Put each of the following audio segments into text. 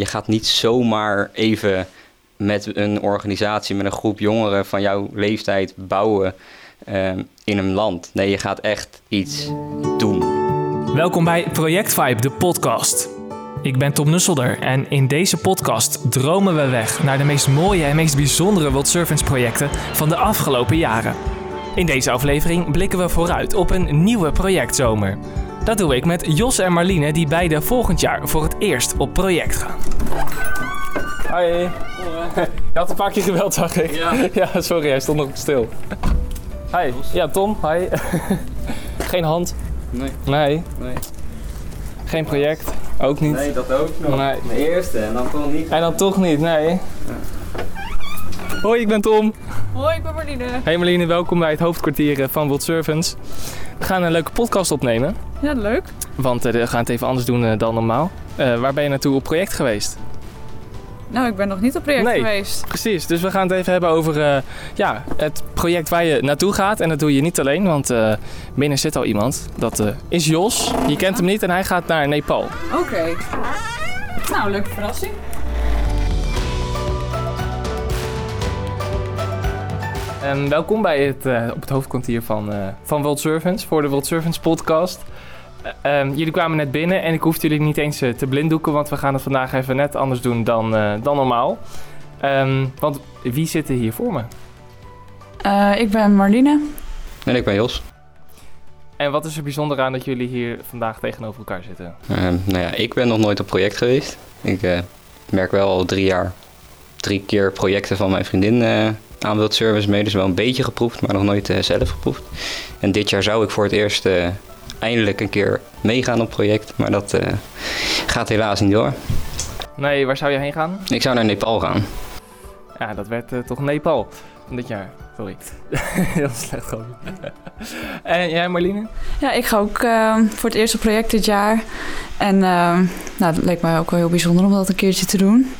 Je gaat niet zomaar even met een organisatie, met een groep jongeren van jouw leeftijd bouwen ehm, in een land. Nee, je gaat echt iets doen. Welkom bij Project Vibe, de podcast. Ik ben Tom Nusselder en in deze podcast dromen we weg naar de meest mooie en meest bijzondere World Servants projecten van de afgelopen jaren. In deze aflevering blikken we vooruit op een nieuwe projectzomer. Dat doe ik met Jos en Marline, die beide volgend jaar voor het eerst op project gaan. Hoi. Je had een paar keer geweld, zag ik. Ja. ja, sorry, hij stond nog stil. Hi. Ja, Tom. Hi. Geen hand. Nee, Nee. nee. Geen project. Ook niet. Nee, dat ook nog. Nee. De eerste en dan toch niet. En dan toch niet, nee. Hoi, ik ben Tom. Hoi, ik ben Marline. Hey Marlene, welkom bij het hoofdkwartier eh, van World Servants. We gaan een leuke podcast opnemen, Ja, leuk. want eh, we gaan het even anders doen eh, dan normaal. Eh, waar ben je naartoe op project geweest? Nou, ik ben nog niet op project Nee. geweest. Precies, dus we gaan het even hebben over ja, het project waar je naartoe gaat. En dat doe je niet alleen, want binnen zit al iemand. Dat is Jos. Je kent hem niet en hij gaat naar Nepal. Oké. Nou, leuke verrassing. En welkom bij het, eh, op het hoofdkwartier van, eh, van World Servants, voor de World Servants podcast. Eh, ehm, jullie kwamen net binnen en ik hoefde jullie niet eens te blinddoeken, want we gaan het vandaag even net anders doen dan, eh, dan normaal. Ehm, want wie zit er hier voor me? Eh, ik ben Marline. En ik ben Jos. En wat is er bijzonder aan dat jullie hier vandaag tegenover elkaar zitten? Ehm, nou ja, ik ben nog nooit op project geweest. Ik eh, merk wel al drie jaar, drie keer projecten van mijn vriendin eh aan World Service mee. Dus wel een beetje geproefd, maar nog nooit eh, zelf geproefd. En dit jaar zou ik voor het eerst eh, eindelijk een keer meegaan op project. Maar dat eh, gaat helaas niet door. Nee, waar zou je heen gaan? Ik zou naar Nepal gaan. Ja, dat werd toch Nepal van dit jaar. Sorry. Heel slecht gewoon. en jij Marline? Ja, ik ga ook eh, voor het eerste project dit jaar. En eh, nou, dat leek mij ook wel heel bijzonder om dat een keertje te doen.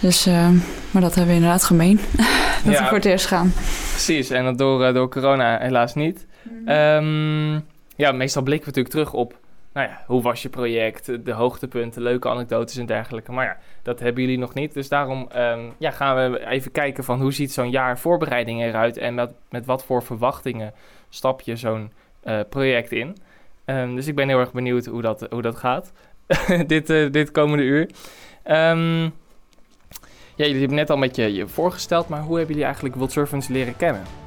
Dus, eh, maar dat hebben we inderdaad gemeen. dat Ja. we voor het eerst gaan. Precies, en dat door, eh, door corona helaas niet. Ehm, ja, meestal blikken we natuurlijk terug op, nou ja, hoe was je project, de hoogtepunten, leuke anekdotes en dergelijke. Maar ja, dat hebben jullie nog niet. Dus daarom ehm, ja, gaan we even kijken van hoe ziet zo'n jaar voorbereiding eruit en met, met wat voor verwachtingen stap je zo'n eh, project in. Ehm, dus ik ben heel erg benieuwd hoe dat, hoe dat gaat, dit, eh, dit komende uur. Ehm, ja, jullie hebben net al met je, je voorgesteld, maar hoe hebben jullie eigenlijk World leren kennen?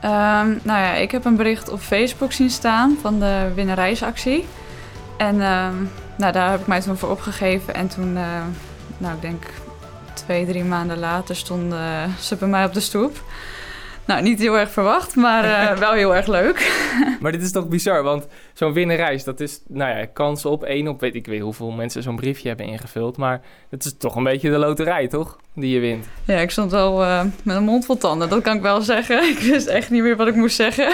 Ehm, nou ja, ik heb een bericht op Facebook zien staan van de winnerijsactie. En ehm, nou, daar heb ik mij toen voor opgegeven. En toen, eh, nou ik denk twee, drie maanden later stonden ze bij mij op de stoep. Nou, niet heel erg verwacht, maar eh, wel heel erg leuk. Maar dit is toch bizar, want zo'n winnenreis, dat is, nou ja, kans op één op, weet ik weet hoeveel mensen zo'n briefje hebben ingevuld. Maar het is toch een beetje de loterij, toch? Die je wint. Ja, ik stond wel eh, met een mond vol tanden, dat kan ik wel zeggen. Ik wist echt niet meer wat ik moest zeggen.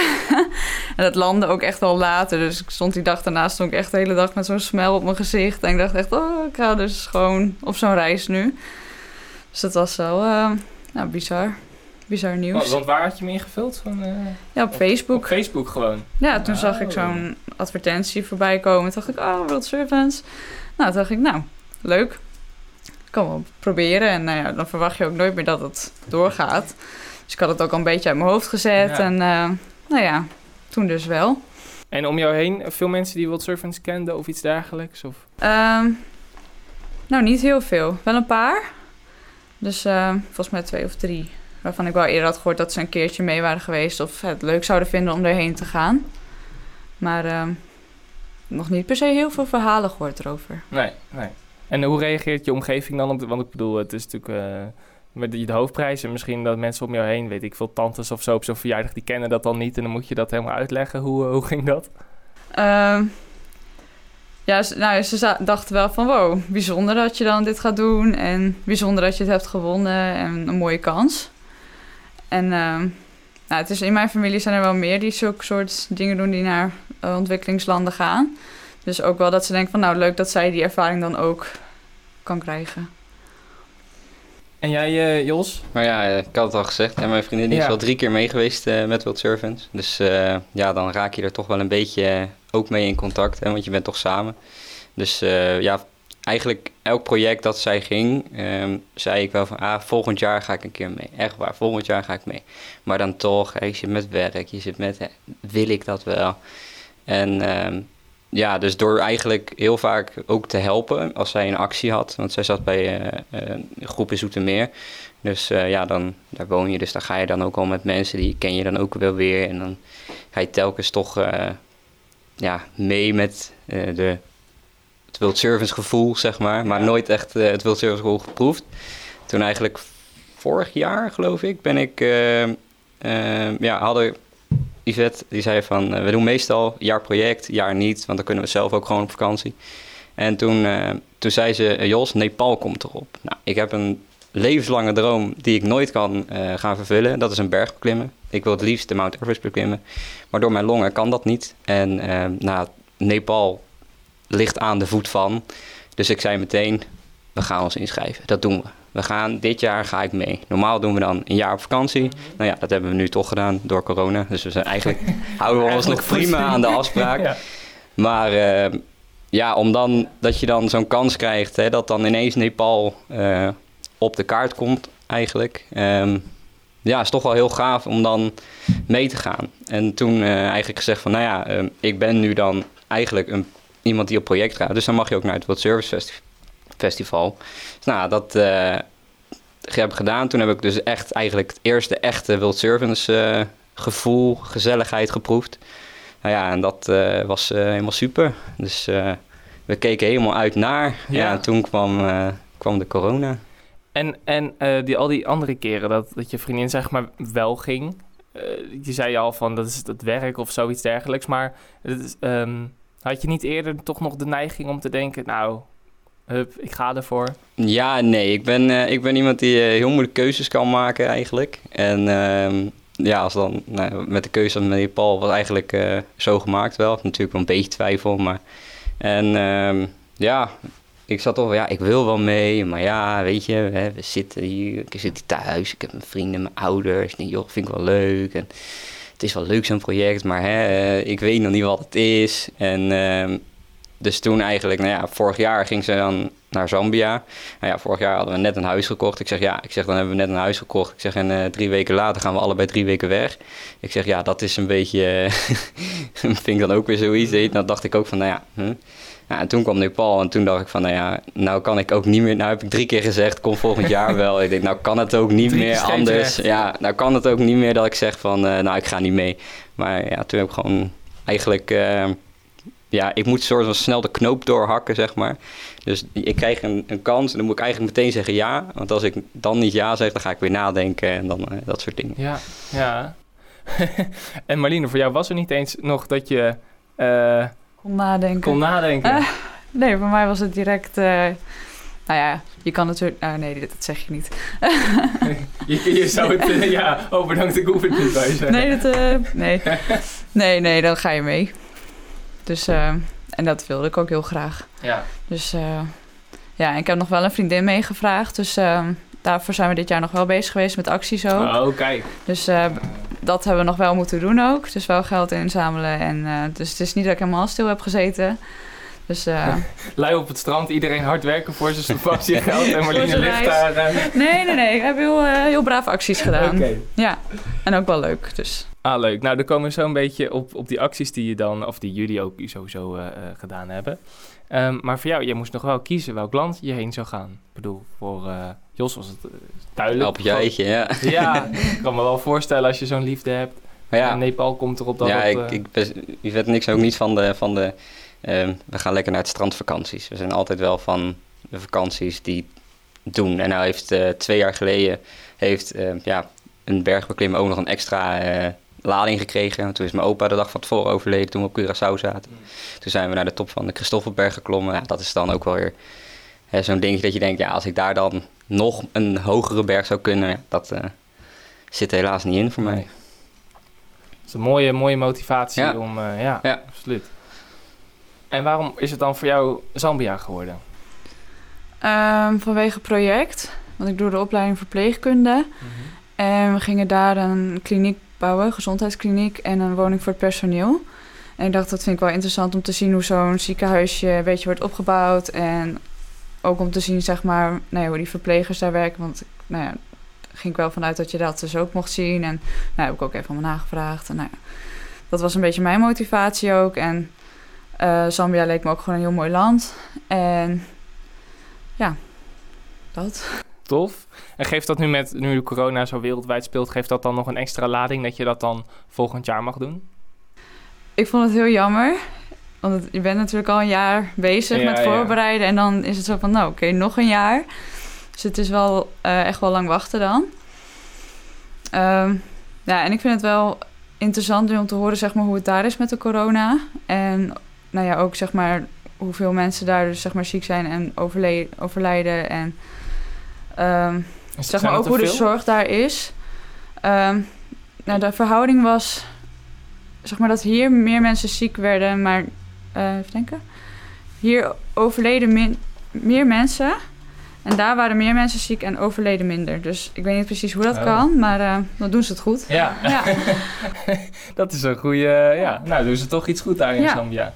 en het landde ook echt wel later. Dus ik stond die dag daarna stond ik echt de hele dag met zo'n smel op mijn gezicht. En ik dacht echt, oh, ik ga dus gewoon op zo'n reis nu. Dus dat was wel nou, bizar. Bizar nieuws. Want, want waar had je hem ingevuld? Van, eh, Ja, op Facebook. Op Facebook gewoon. Ja, toen zag ik Oh. zo'n advertentie voorbij komen. Toen dacht ik, oh, World Servants. Nou, toen dacht ik, nou, leuk. Ik kan wel proberen. En nou ja, dan verwacht je ook nooit meer dat het doorgaat. Dus ik had het ook al een beetje uit mijn hoofd gezet. Ja. En eh, nou ja, toen dus wel. En om jou heen, veel mensen die World Servants kenden of iets dergelijks? Of... Ehm, nou, niet heel veel. Wel een paar. Dus eh, volgens mij twee of drie. Waarvan ik wel eerder had gehoord dat ze een keertje mee waren geweest. Of het leuk zouden vinden om erheen te gaan. Maar ehm, nog niet per se heel veel verhalen gehoord erover. Nee, nee. En hoe reageert je omgeving dan op? De, want ik bedoel, het is natuurlijk eh, met de, hoofdprijs. En misschien dat mensen om jou heen, weet ik veel, tantes of zo op zo'n verjaardag, die kennen dat dan niet. En dan moet je dat helemaal uitleggen. Hoe, eh, hoe ging dat? Ehm, ja, ze, nou, ze dachten wel van wow, bijzonder dat je dan dit gaat doen. En bijzonder dat je het hebt gewonnen en een mooie kans. En ehm, nou, het is, in mijn familie zijn er wel meer die zulke soort dingen doen die naar eh, ontwikkelingslanden gaan. Dus ook wel dat ze denken van nou leuk dat zij die ervaring dan ook kan krijgen. En jij, eh, Jos? Maar ja, eh, ik had het al gezegd. Ja, mijn vriendin die is al drie keer mee geweest eh, met World Servants. Dus eh, ja, dan raak je er toch wel een beetje ook mee in contact. Hè, want je bent toch samen. Dus eh, ja, eigenlijk elk project dat zij ging, ehm, zei ik wel van, ah, volgend jaar ga ik een keer mee. Echt waar, volgend jaar ga ik mee. Maar dan toch, je zit met werk, je zit met, wil ik dat wel? En ehm, ja, dus door eigenlijk heel vaak ook te helpen als zij een actie had. Want zij zat bij uh, een groep in Zoetermeer. Dus uh, ja, dan, daar woon je. Dus daar ga je dan ook al met mensen, die ken je dan ook wel weer. En dan ga je telkens toch ja, mee met de, het World Service gevoel, zeg maar. Maar nooit echt het World Service gevoel geproefd. Toen eigenlijk vorig jaar, geloof ik, ben ik... ja, hadden Yvette die zei van, uh, we doen meestal jaarproject, jaar niet, want dan kunnen we zelf ook gewoon op vakantie. En toen, uh, toen zei ze, Jos, Nepal komt erop. Nou, ik heb een levenslange droom die ik nooit kan uh, gaan vervullen. Dat is een berg beklimmen. Ik wil het liefst de Mount Everest beklimmen. Maar door mijn longen kan dat niet. En nou, Nepal ligt aan de voet van. Dus ik zei meteen, we gaan ons inschrijven. Dat doen we we gaan, dit jaar ga ik mee. Normaal doen we dan een jaar op vakantie. Nou ja, dat hebben we nu toch gedaan door corona. Dus we zijn eigenlijk, houden we ons nog prima aan de afspraak. Maar uh, ja, om dan, dat je dan zo'n kans krijgt, hè, dat dan ineens Nepal uh, op de kaart komt eigenlijk. Um, ja, is toch wel heel gaaf om dan mee te gaan. En toen uh, eigenlijk gezegd van, nou ja, uh, ik ben nu dan eigenlijk een, iemand die op project gaat. Dus dan mag je ook naar het World Service Festival festival. Dus nou, dat uh, heb ik gedaan. Toen heb ik dus echt eigenlijk het eerste echte World Servants uh, gevoel, gezelligheid geproefd. Nou ja, en dat uh, was helemaal super. Dus we keken helemaal uit naar. Ja, ja en toen kwam, kwam de corona. En, en die, al die andere keren dat, dat je vriendin zeg maar wel ging... je zei al van dat is het werk of zoiets dergelijks, maar is, um, had je niet eerder toch nog de neiging om te denken, nou, hup, ik ga ervoor? Ja, nee. Ik ben, uh, ik ben iemand die uh, heel moeilijk keuzes kan maken eigenlijk. En uh, ja, als dan nou, met de keuze met Nepal was eigenlijk uh, zo gemaakt wel. Natuurlijk wel een beetje twijfel, maar... En ehm, ja, ik zat toch ja, ik wil wel mee, maar ja, weet je, hè, we zitten hier, ik zit hier thuis, ik heb mijn vrienden, mijn ouders, en joh, vind ik wel leuk. En het is wel leuk zo'n project, maar hè, ik weet nog niet wat het is. En ehm, dus toen eigenlijk, nou ja, vorig jaar ging ze dan naar Zambia. Nou ja, vorig jaar hadden we net een huis gekocht. Ik zeg, ja, ik zeg, dan hebben we net een huis gekocht. Ik zeg, en uh, drie weken later gaan we allebei drie weken weg. Ik zeg, ja, dat is een beetje, vind ik dan ook weer zoiets. Dan dacht ik ook van, nou ja, huh? Ja, en toen kwam Nepal en toen dacht ik van, nou ja, nou kan ik ook niet meer... Nou heb ik drie keer gezegd, kom volgend jaar wel. ik denk, nou kan het ook niet meer anders. Ja, nou kan het ook niet meer dat ik zeg van, uh, nou ik ga niet mee. Maar ja, toen heb ik gewoon eigenlijk... Uh, ja, ik moet soort van snel de knoop doorhakken, zeg maar. Dus ik krijg een, een, kans en dan moet ik eigenlijk meteen zeggen ja. Want als ik dan niet ja zeg, dan ga ik weer nadenken en dan uh, dat soort dingen. Ja, ja. en Marlene, voor jou was er niet eens nog dat je... Uh, kon nadenken. Kon nadenken. Uh, nee, voor mij was het direct... Nou ja, je kan natuurlijk... Nou nee, dat, zeg je niet. je, je zou het... ja, oh bedankt, ik hoef het niet bij zeggen. Nee, dat, nee. nee, nee, dan ga je mee. Dus, uh, en dat wilde ik ook heel graag. Ja. Dus uh, ja, ik heb nog wel een vriendin meegevraagd. Dus uh, daarvoor zijn we dit jaar nog wel bezig geweest met acties ook. Oh, kijk. Dus dat hebben we nog wel moeten doen ook. Dus wel geld inzamelen. En, dus het is niet dat ik helemaal stil heb gezeten. Dus, uh... Lui op het strand, iedereen hard werken voor zijn vakantiegeld en Marlene ligt daar. Nee, nee, nee. Ik heb heel, heel braaf acties gedaan. Okay. Ja, en ook wel leuk. Dus. Ah, leuk. Nou, dan komen we zo een beetje op, op die acties die je dan, of die jullie ook sowieso gedaan hebben. Um, maar voor jou, jij moest nog wel kiezen welk land je heen zou gaan. Ik bedoel, voor Jos was het duidelijk. Op je eitje, ja. Ja, ik kan me wel voorstellen als je zo'n liefde hebt. Maar ja, en Nepal komt erop dat ja, ik, ik, je weet niks ook niet van de... Van de uh, we gaan lekker naar het strandvakanties. We zijn altijd wel van de vakanties die doen. En nou heeft twee jaar geleden heeft, uh, ja, een bergbeklimmer ook nog een extra lading gekregen. Toen is mijn opa de dag van tevoren overleden toen we op Curaçao zaten. Mm. Toen zijn we naar de top van de Christoffelberg geklommen. Ja, dat is dan ook wel weer zo'n dingetje dat je denkt... ja, als ik daar dan nog een hogere berg zou kunnen... dat zit er helaas niet in voor mij. Dat is een mooie, mooie motivatie ja. om... ja, ja, absoluut. En waarom is het dan voor jou Zambia geworden? Um, vanwege project. Want ik doe de opleiding verpleegkunde. Mm -hmm. En we gingen daar een kliniek bouwen, gezondheidskliniek en een woning voor het personeel. En ik dacht, dat vind ik wel interessant om te zien hoe zo'n ziekenhuisje een beetje wordt opgebouwd. En ook om te zien, zeg maar, nou ja, hoe die verplegers daar werken. Want, nou ja, ging ik wel vanuit dat je dat dus ook mocht zien. En nou, heb ik ook even om nagevraagd. En nou dat was een beetje mijn motivatie ook. En uh, Zambia leek me ook gewoon een heel mooi land. En ja, dat. Tof. En geeft dat nu met, nu de corona zo wereldwijd speelt, geeft dat dan nog een extra lading dat je dat dan volgend jaar mag doen? Ik vond het heel jammer. Want je bent natuurlijk al een jaar bezig met voorbereiden. En dan is het zo van, nou oké, nog een jaar. Dus het is wel uh, echt wel lang wachten dan. Um, ja, en ik vind het wel interessant om te horen zeg maar, hoe het daar is met de corona. En nou ja, ook zeg maar hoeveel mensen daar dus zeg maar ziek zijn en overlijden. En um, zeg maar ook hoe de zorg daar is. Um, nou, de verhouding was zeg maar dat hier meer mensen ziek werden, maar uh, even denken. Hier overleden min, meer mensen. En daar waren meer mensen ziek en overleden minder. Dus ik weet niet precies hoe dat oh. kan, maar uh, dan doen ze het goed. Ja, ja. dat is een goede. Ja, nou doen ze toch iets goed daar in ja. Zambia.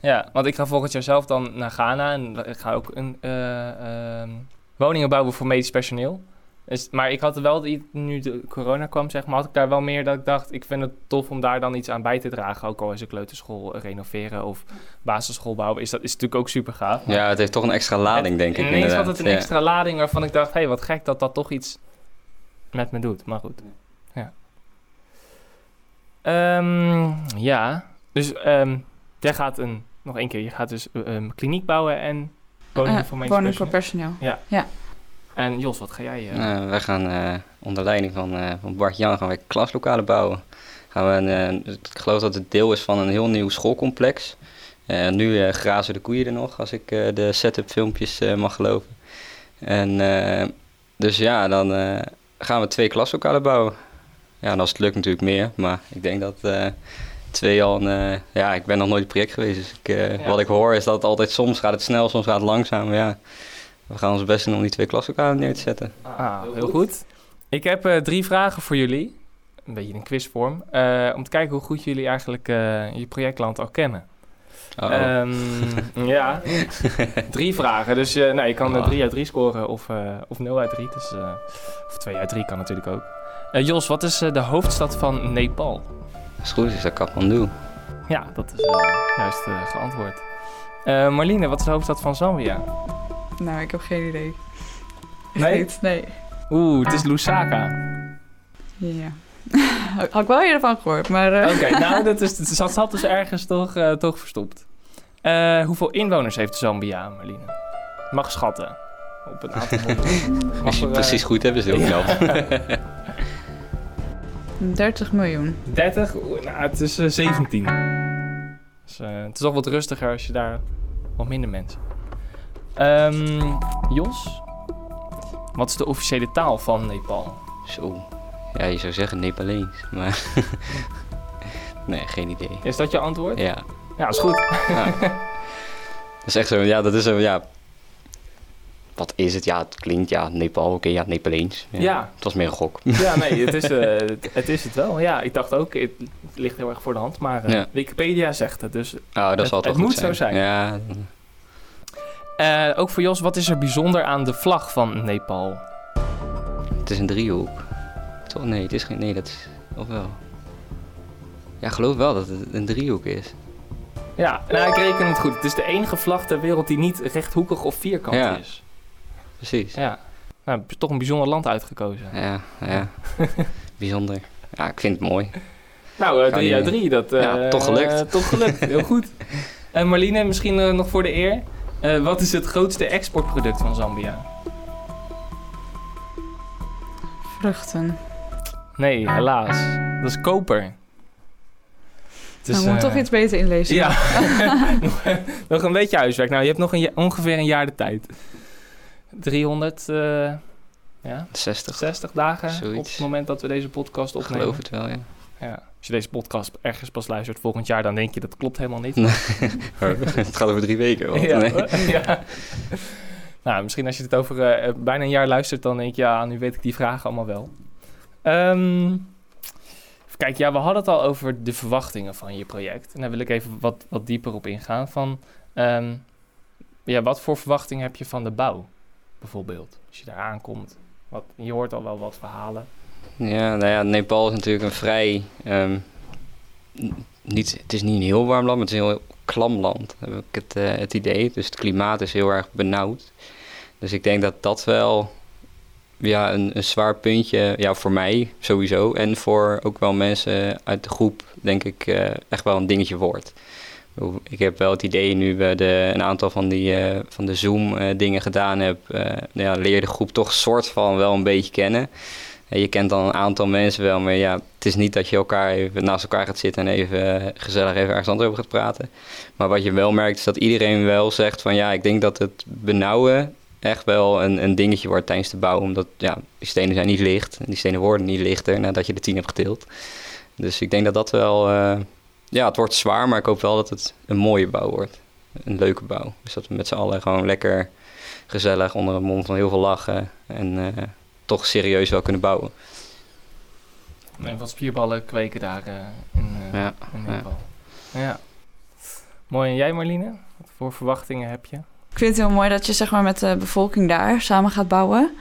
Ja, want ik ga volgend jaar zelf dan naar Ghana en ik ga ook een uh, woningen bouwen voor medisch personeel. Dus, maar ik had wel, nu de corona kwam, zeg maar, had ik daar wel meer dat ik dacht, ik vind het tof om daar dan iets aan bij te dragen. Ook al is een kleuterschool renoveren of basisschool bouwen, is dat is natuurlijk ook super gaaf. Ja, het heeft toch een extra lading, denk ik. Ineens had het een extra lading waarvan ik dacht, hé, hey, wat gek dat dat toch iets met me doet. Maar goed, ja. Um, ja, dus um, jij gaat een, nog één keer, je gaat dus um, kliniek bouwen en woningen uh, voor personeel. Ja. ja. En Jos, wat ga jij? Uh... Uh, wij gaan uh, onder leiding van, van Bart Jan gaan wij klaslokalen bouwen. Gaan we een, ik geloof dat het deel is van een heel nieuw schoolcomplex. nu grazen de koeien er nog, als ik de setup filmpjes mag geloven. En dus ja, dan gaan we twee klaslokalen bouwen. Ja, en als het lukt natuurlijk meer, maar ik denk dat twee al een, ja, ik ben nog nooit project geweest. Dus ik, wat ik hoor is dat het altijd soms gaat het snel, soms gaat het langzaam. Ja, we gaan ons best doen om die twee klaslokalen neer te zetten. Ah, heel goed. Ik heb uh, drie vragen voor jullie. Een beetje in quizvorm. Uh, om te kijken hoe goed jullie eigenlijk uh, je projectland al kennen. Oh. Um, ja, drie vragen. Dus nou, je kan oh. drie uit drie scoren of, of 0 uit 3. Dus, of 2 uit 3 kan natuurlijk ook. Jos, wat is de hoofdstad van Nepal? Als het goed is dat Kathmandu. Ja, dat is juist geantwoord. Marlene, wat is de hoofdstad van Zambia? Nou, ik heb geen idee. Nee? Nee. Oeh, het is Lusaka. Ja. Had ik wel hiervan gehoord, maar... Uh... Oké, nou, dat, is, dat zat dus ergens toch, uh, toch verstopt. Uh, hoeveel inwoners heeft Zambia, Marlene? Mag schatten. Op een aantal Als je precies goed hebben ze ook wel. 30 miljoen. 30? Nou, het is 17. Dus, het is toch wat rustiger als je daar wat minder mensen Um, Jos, wat is de officiële taal van Nepal? Zo, ja, je zou zeggen Nepalees, maar nee, geen idee. Is dat je antwoord? Ja. Ja, is goed. Ja. Dat is echt zo, ja, dat is zo, ja. Wat is het? Ja, het klinkt, ja, Nepal, oké, ja, Nepaleens. Ja, ja, Het was meer een gok. Ja, nee, het is, uh, het, is het wel. Ja, ik dacht ook, het, ligt heel erg voor de hand, maar uh, Wikipedia zegt het, dus oh, dat het, zal het moet zijn. zo zijn. Ja, uh, ook voor Jos, wat is er bijzonder aan de vlag van Nepal? Het is een driehoek. Toch? Nee, het is geen. Nee, dat is. Of wel? Ja, geloof wel dat het een driehoek is. Ja, nou, ik reken het goed. Het is de enige vlag ter wereld die niet rechthoekig of vierkant ja, is. Precies. Ja. Nou, toch een bijzonder land uitgekozen. Ja, ja. bijzonder. Ja, ik vind het mooi. Nou, uh, drie uit drie. Dat, uh, ja, toch gelukt. Uh, toch gelukt, heel goed. En Marlene, misschien nog voor de eer. Uh, wat is het grootste exportproduct van Zambia? Vruchten. Nee, helaas. Dat is koper. Dus, nou, moet uh, toch iets beter inlezen. Ja, nog een beetje huiswerk. Nou, je hebt nog een ongeveer een jaar de tijd. 300, uh, ja, 60. 60 dagen Zoiets. op het moment dat we deze podcast opnemen. Ik geloof het wel, ja. ja. Als je deze podcast ergens pas luistert volgend jaar, dan denk je dat klopt helemaal niet. het gaat over drie weken. Ja, nee. ja. Nou, misschien als je het over uh, bijna een jaar luistert, dan denk je, ja, nu weet ik die vragen allemaal wel. Um, kijk, ja, we hadden het al over de verwachtingen van je project. En daar wil ik even wat, wat dieper op ingaan. Van, um, ja, wat voor verwachting heb je van de bouw, bijvoorbeeld? Als je daar aankomt. Wat, je hoort al wel wat verhalen. Ja, nou ja, Nepal is natuurlijk een vrij... ehm, niet, het is niet een heel warm land, maar het is een heel klam land, heb ik het, eh, het idee. Dus het klimaat is heel erg benauwd. Dus ik denk dat dat wel ja, een, een zwaar puntje, ja, voor mij sowieso. En voor ook wel mensen uit de groep, denk ik, eh, echt wel een dingetje wordt. Ik heb wel het idee, nu we de, een aantal van, die, eh, van de Zoom-dingen gedaan hebben, eh, ja, leer de groep toch soort van wel een beetje kennen. En je kent dan een aantal mensen wel, maar ja, het is niet dat je elkaar even naast elkaar gaat zitten en even eh, gezellig even ergens anders over gaat praten. Maar wat je wel merkt is dat iedereen wel zegt van ja, ik denk dat het benauwen echt wel een, een dingetje wordt tijdens de bouw. Omdat ja, die stenen zijn niet licht en die stenen worden niet lichter nadat je de tien hebt getild. Dus ik denk dat dat wel, eh, ja, het wordt zwaar, maar ik hoop wel dat het een mooie bouw wordt. Een leuke bouw. Dus dat we met z'n allen gewoon lekker gezellig onder een mond van heel veel lachen en eh, toch serieus wel kunnen bouwen. En wat spierballen kweken daar eh, in, eh Ja, in ja. Nepal. Ja. Mooi. En jij Marline? Wat voor verwachtingen heb je? Ik vind het heel mooi dat je zeg maar, met de bevolking daar samen gaat bouwen.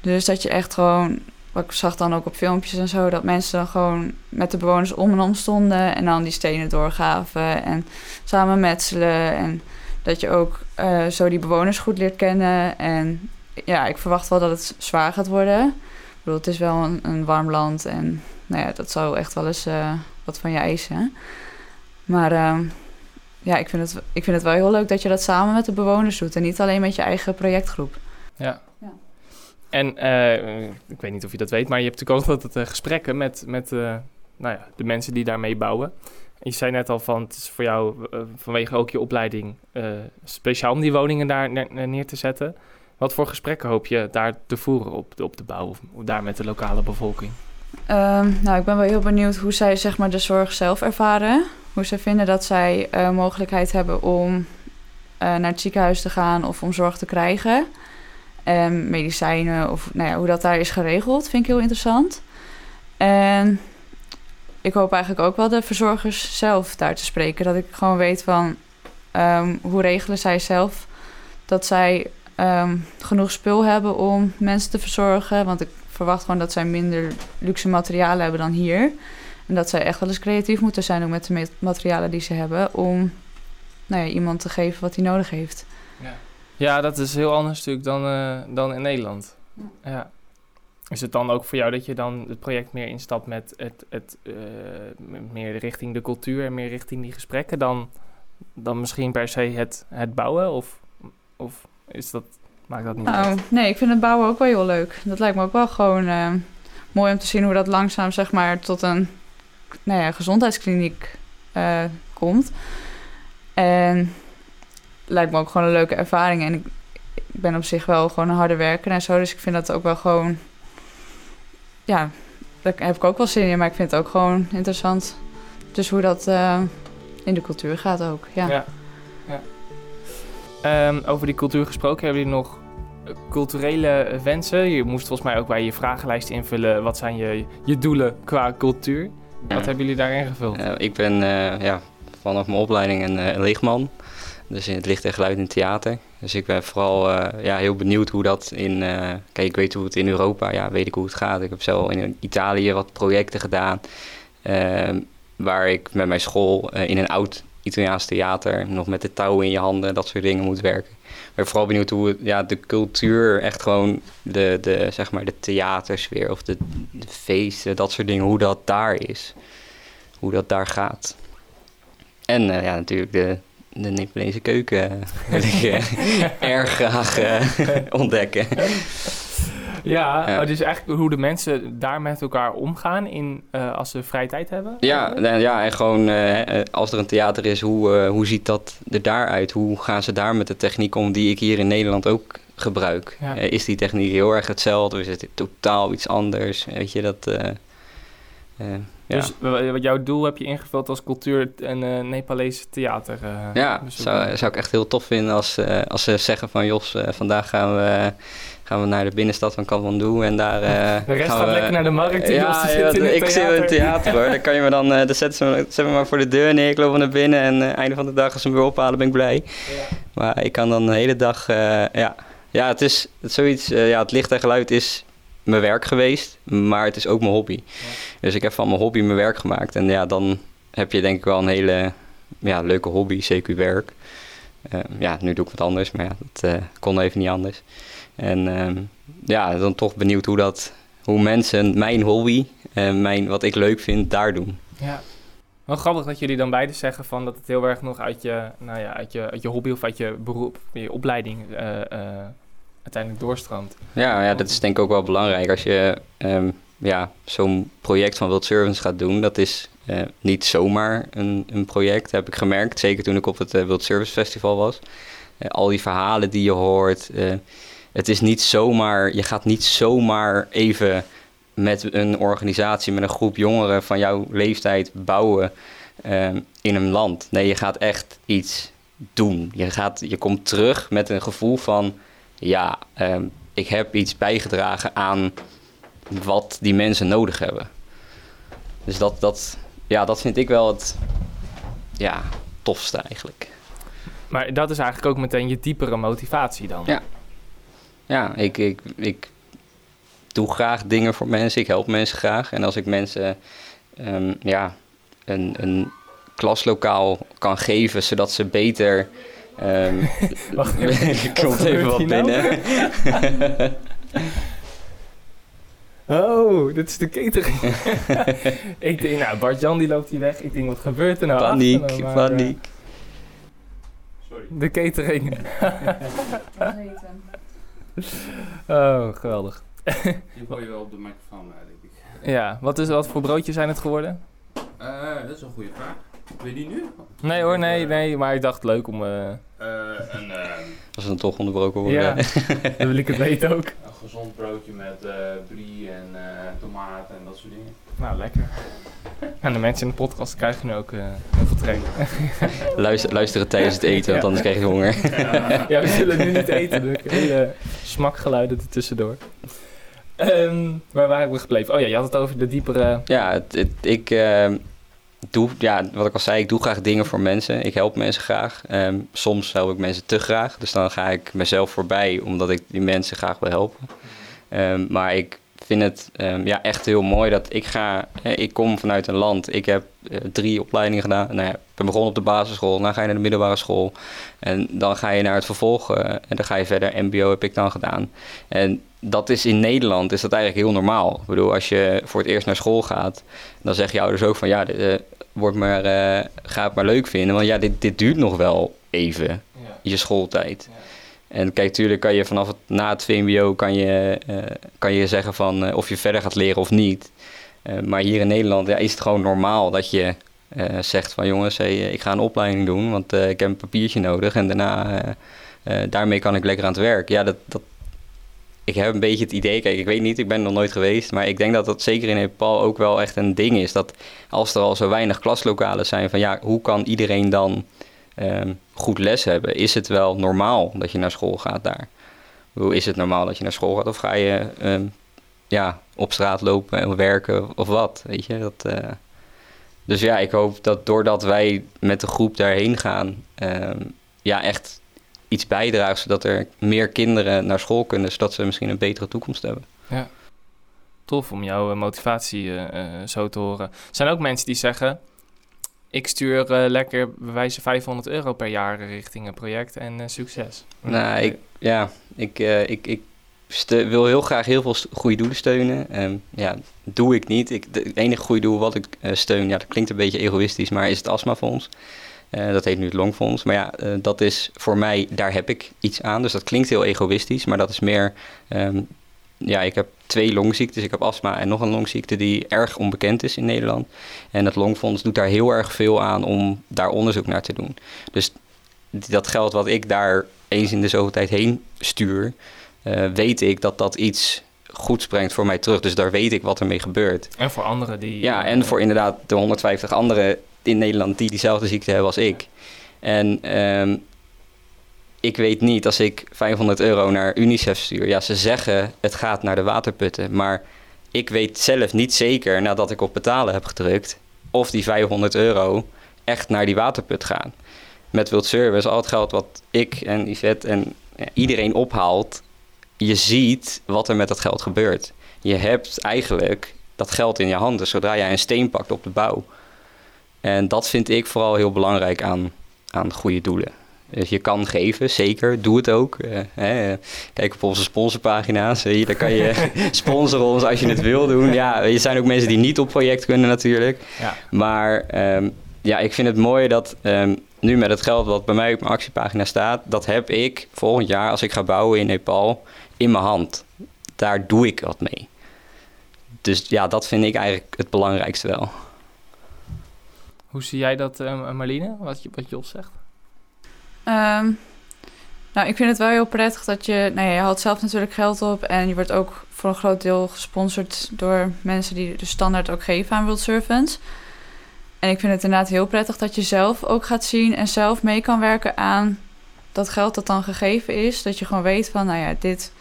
Dus dat je echt gewoon, wat ik zag dan ook op filmpjes en zo, dat mensen dan gewoon met de bewoners om en om stonden en dan die stenen doorgaven en samen metselen. En dat je ook eh, zo die bewoners goed leert kennen. En ja, ik verwacht wel dat het zwaar gaat worden. Ik bedoel, het is wel een, een warm land en nou ja, dat zou echt wel eens eh, wat van je eisen. Maar ehm, ja, ik vind, het, ik vind het wel heel leuk dat je dat samen met de bewoners doet en niet alleen met je eigen projectgroep. Ja. Ja. En eh, ik weet niet of je dat weet, maar je hebt natuurlijk ook altijd eh, gesprekken met, met eh, nou ja, de mensen die daarmee bouwen. En je zei net al van, het is voor jou vanwege ook je opleiding speciaal om die woningen daar ne- neer te zetten. Wat voor gesprekken hoop je daar te voeren op op de bouw of daar met de lokale bevolking? Ehm, nou, ik ben wel heel benieuwd hoe zij zeg maar, de zorg zelf ervaren. Hoe ze vinden dat zij mogelijkheid hebben om naar het ziekenhuis te gaan of om zorg te krijgen. En medicijnen of nou ja, hoe dat daar is geregeld, vind ik heel interessant. En ik hoop eigenlijk ook wel de verzorgers zelf daar te spreken. Dat ik gewoon weet van ehm, hoe regelen zij zelf dat zij ehm, genoeg spul hebben om mensen te verzorgen. Want ik verwacht gewoon dat zij minder luxe materialen hebben dan hier. En dat zij echt wel eens creatief moeten zijn ook met de materialen die ze hebben. Om nou ja, iemand te geven wat hij nodig heeft. Ja, dat is heel anders natuurlijk dan, eh, dan in Nederland. Ja. Is het dan ook voor jou dat je dan het project meer instapt met het, het eh, meer richting de cultuur en meer richting die gesprekken dan, dan misschien per se het, het bouwen? Of, of is dat, maakt dat niet Nou, uit? nee, ik vind het bouwen ook wel heel leuk. Dat lijkt me ook wel gewoon eh, mooi om te zien hoe dat langzaam zeg maar tot een nou ja, gezondheidskliniek komt. En lijkt me ook gewoon een leuke ervaring. En ik, ik ben op zich wel gewoon een harde werker en zo. Dus ik vind dat ook wel gewoon... Ja, daar heb ik ook wel zin in. Maar ik vind het ook gewoon interessant. Dus hoe dat eh, in de cultuur gaat ook. Ja. Ja. ja. Ehm, over die cultuur gesproken, hebben jullie nog culturele wensen? Je moest volgens mij ook bij je vragenlijst invullen. Wat zijn je, je doelen qua cultuur? Wat Ja. hebben jullie daar ingevuld? Eh, ik ben eh, ja, vanaf mijn opleiding een lichtman. Dus in het licht en geluid in het theater. Dus ik ben vooral eh, ja, heel benieuwd hoe dat in... eh, kijk, ik weet hoe het in Europa... Ja, weet ik hoe het gaat. Ik heb zelf in Italië wat projecten gedaan. ehm, waar ik met mijn school eh, in een oud Italiaans theater... nog met de touwen in je handen, dat soort dingen moet werken. Ben vooral benieuwd hoe ja, de cultuur... echt gewoon de, de, zeg maar de theatersfeer of de, de feesten... dat soort dingen, hoe dat daar is hoe dat daar gaat. En ja, natuurlijk de, de Nepalese keuken wil ik eh, erg graag eh, ontdekken. Ja, Ja. oh, dus eigenlijk hoe de mensen daar met elkaar omgaan in, eh, als ze vrije tijd hebben? Ja, en, ja, en gewoon als er een theater is, hoe, hoe ziet dat er daaruit? Hoe gaan ze daar met de techniek om die ik hier in Nederland ook gebruik? Ja. Is die techniek heel erg hetzelfde? Of is het totaal iets anders? Weet je, dat... ja. Dus wa- wat jouw doel heb je ingevuld als cultuur en eh Nepalese theater eh, Ja, zou, zou ik echt heel tof vinden als, eh, als ze zeggen van Jos, vandaag gaan we, gaan we naar de binnenstad van Kathmandu en daar... De rest gaan gaat we- lekker naar de markt. ja, Jos zit ja, in het ik zit in het theater. hoor. Dan kan je me dan, dan zetten ze me, maar voor de deur neer, ik loop naar binnen en einde van de dag als ze me weer ophalen ben ik blij. Ja. Maar ik kan dan de hele dag, ja. Ja, het is het zoiets, ja, het licht en geluid is mijn werk geweest, maar het is ook mijn hobby. Dus ik heb van mijn hobby mijn werk gemaakt en ja, dan heb je denk ik wel een hele ja, leuke hobby, CQ werk. Eh, ja, nu doe ik wat anders, maar ja, dat eh, kon even niet anders. En ehm, ja, dan toch benieuwd hoe dat, hoe mensen mijn hobby en mijn, wat ik leuk vind, daar doen. Ja. Wel grappig dat jullie dan beide zeggen van dat het heel erg nog uit je, nou ja, uit je, uit je hobby of uit je beroep, je opleiding eh, eh, uiteindelijk doorstroomt. Ja, ja, dat is denk ik ook wel belangrijk. Als je ehm, ja, zo'n project van World Servants gaat doen, dat is eh, niet zomaar een, een project, heb ik gemerkt. Zeker toen ik op het eh, World Service Festival was. Eh, al die verhalen die je hoort. het is niet zomaar, je gaat niet zomaar even met een organisatie, met een groep jongeren van jouw leeftijd bouwen ehm, in een land. Nee, je gaat echt iets doen. Je, gaat, je komt terug met een gevoel van, ja, ehm, ik heb iets bijgedragen aan wat die mensen nodig hebben. Dus dat, dat, ja, dat vind ik wel het ja, tofste eigenlijk. Maar dat is eigenlijk ook meteen je diepere motivatie dan. Ja. Ja, ik, ik, ik doe graag dingen voor mensen. Ik help mensen graag. En als ik mensen ehm, ja, een, een klaslokaal kan geven, zodat ze beter... ehm Wacht er komt even wat nou? binnen. Oh, dit is de catering. ik denk, nou, Bart-Jan die loopt hier weg. Ik denk, wat gebeurt er nou? Paniek, achter me? Maar, paniek. eh, de catering. oh, geweldig. Die gooi je wel op de microfoon, denk ik. Ja, wat, is, wat voor broodjes zijn het geworden? Eh, dat is een goede vraag. Wil je die nu? Nee hoor, nee, nee. Maar ik dacht leuk om... eh, Eh, een, eh, Als we dan toch onderbroken worden. ja, dan wil ik het weten ook. een gezond broodje met eh brie en eh tomaten en dat soort dingen. Nou, lekker. En de mensen in de podcast krijgen nu ook eh, heel veel training. Luister, luisteren tijdens het eten, want anders krijg je honger. ja, we zullen nu niet eten. Dus hele smakgeluiden er tussendoor. Ehm, waar waren we gebleven? Oh ja, je had het over de diepere... Ja, het, het- ik ehm, doe, ja, wat ik al zei, ik doe graag dingen voor mensen. Ik help mensen graag. Ehm, soms help ik mensen te graag. Dus dan ga ik mezelf voorbij, omdat ik die mensen graag wil helpen. Ehm, maar ik vind het ehm, ja, echt heel mooi dat ik ga... eh, ik kom vanuit een land. Ik heb eh, drie opleidingen gedaan. Nou ja, ik ben begonnen op de basisschool. Dan ga je naar de middelbare school. En dan ga je naar het vervolg. eh, en dan ga je verder. MBO heb ik dan gedaan. En dat is in Nederland is dat eigenlijk heel normaal. Ik bedoel, als je voor het eerst naar school gaat, dan zeggen je ouders ook van ja, dit, eh, wordt maar, eh, ga het maar leuk vinden. Want ja, dit, dit duurt nog wel even, Ja. je schooltijd. Ja. En kijk, tuurlijk kan je vanaf het, na het VMBO kan je, eh, kan je zeggen van of je verder gaat leren of niet. Maar hier in Nederland ja, is het gewoon normaal dat je zegt van jongens, hey, ik ga een opleiding doen, want ik heb een papiertje nodig en daarna daarmee kan ik lekker aan het werk. Ja, dat, dat, ik heb een beetje het idee, kijk, ik weet niet, ik ben er nog nooit geweest, maar ik denk dat dat zeker in Nepal ook wel echt een ding is. Dat als er al zo weinig klaslokalen zijn, van ja, hoe kan iedereen dan ehm, goed les hebben? Is het wel normaal dat je naar school gaat daar? Hoe is het normaal dat je naar school gaat? Of ga je ehm, ja, op straat lopen en werken of wat? Weet je, dat... eh, dus ja, ik hoop dat doordat wij met de groep daarheen gaan, ehm, ja, echt iets bijdragen, zodat er meer kinderen naar school kunnen, zodat ze misschien een betere toekomst hebben. Tof om jouw eh, motivatie eh, eh, zo te horen. Er zijn ook mensen die zeggen... Ik stuur lekker bij wijze 500 euro per jaar richting een project en succes. Nou, ik, ja, ik, ik, ik wil heel graag heel veel goede doelen steunen. Ehm, ja, doe ik niet. Ik, de- het enige goede doel wat ik steun, ja, dat klinkt een beetje egoïstisch, maar is het astmafonds. Eh, dat heet nu het longfonds. Maar ja, eh, dat is voor mij, daar heb ik iets aan. Dus dat klinkt heel egoïstisch, maar dat is meer... ehm, ja, ik heb twee longziektes. Ik heb astma en nog een longziekte die erg onbekend is in Nederland. En het longfonds doet daar heel erg veel aan om daar onderzoek naar te doen. Dus dat geld wat ik daar eens in de zoveel tijd heen stuur, eh, weet ik dat dat iets goeds brengt voor mij terug. Dus daar weet ik wat ermee gebeurt. En voor anderen die... Ja, en voor inderdaad de 150 anderen in Nederland die diezelfde ziekte hebben als ik. En ehm, ik weet niet als ik 500 euro naar UNICEF stuur. Ja, ze zeggen het gaat naar de waterputten. Maar ik weet zelf niet zeker nadat ik op betalen heb gedrukt. of die 500 euro echt naar die waterput gaan. Met World Service, al het geld wat ik en Yvette en iedereen ophaalt. je ziet wat er met dat geld gebeurt. Je hebt eigenlijk dat geld in je handen zodra jij een steen pakt op de bouw. En dat vind ik vooral heel belangrijk aan, aan goede doelen. Dus je kan geven, zeker. Doe het ook. Uh, hè. Kijk op onze sponsorpagina's. Hier, daar kan je sponsoren ons als je het wil doen. Ja, er zijn ook mensen die niet op project kunnen natuurlijk. Ja. Maar um, ja, ik vind het mooi dat um, nu met het geld wat bij mij op mijn actiepagina staat... dat heb ik volgend jaar als ik ga bouwen in Nepal in mijn hand. Daar doe ik wat mee. Dus ja, dat vind ik eigenlijk het belangrijkste wel. Hoe zie jij dat, uh, Marlene, wat, wat Jos zegt? Um, nou, ik vind het wel heel prettig dat je... Nou ja, je haalt zelf natuurlijk geld op... en je wordt ook voor een groot deel gesponsord door mensen... die de standaard ook geven aan World Servants. En ik vind het inderdaad heel prettig dat je zelf ook gaat zien... en zelf mee kan werken aan dat geld dat dan gegeven is. Dat je gewoon weet van, nou ja, dit...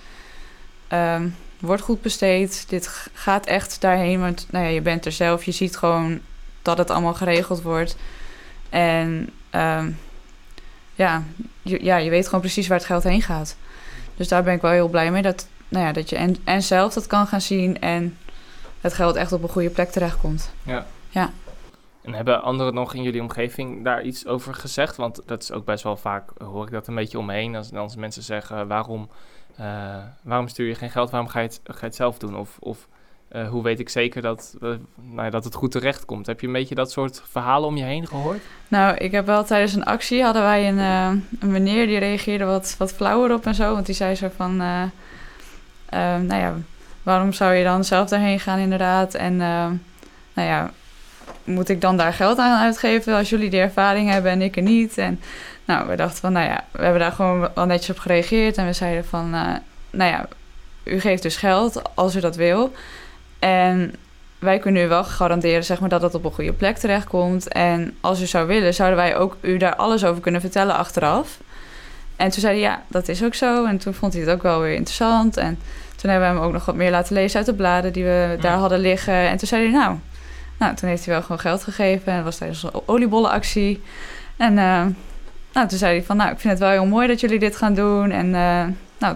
Um, wordt goed besteed. Dit gaat echt daarheen, want nou ja, je bent er zelf. Je ziet gewoon dat het allemaal geregeld wordt. En um, ja, je, ja, je weet gewoon precies waar het geld heen gaat. Dus daar ben ik wel heel blij mee. Dat, nou ja, dat je en, en zelf dat kan gaan zien en het geld echt op een goede plek terechtkomt. Ja. ja. En hebben anderen nog in jullie omgeving daar iets over gezegd? Want dat is ook best wel vaak, hoor ik dat een beetje omheen. Als, als mensen zeggen, waarom, uh, waarom stuur je geen geld? Waarom ga je het, ga je het zelf doen? Of, of uh, hoe weet ik zeker dat, uh, nou ja, dat het goed terecht komt? Heb je een beetje dat soort verhalen om je heen gehoord? Nou, ik heb wel tijdens een actie hadden wij een, uh, een meneer die reageerde wat, wat flauwer op en zo. Want die zei zo van, nou ja, waarom zou je dan zelf daarheen gaan inderdaad? En nou ja, moet ik dan daar geld aan uitgeven als jullie die ervaring hebben en ik er niet? En nou, we dachten van, nou ja, we hebben daar gewoon wel netjes op gereageerd. En we zeiden van, nou ja, u geeft dus geld als u dat wil. En wij kunnen u wel garanderen zeg maar, dat het op een goede plek terechtkomt. En als u zou willen, zouden wij ook u daar alles over kunnen vertellen achteraf. En toen zei hij, ja, dat is ook zo. En toen vond hij het ook wel weer interessant. En toen hebben we hem ook nog wat meer laten lezen uit de bladen die we daar hadden liggen. En toen zei hij, nou, nou toen heeft hij wel gewoon geld gegeven. En dat was tijdens een oliebollenactie. En uh, nou, toen zei hij van, nou, ik vind het wel heel mooi dat jullie dit gaan doen. En uh, nou,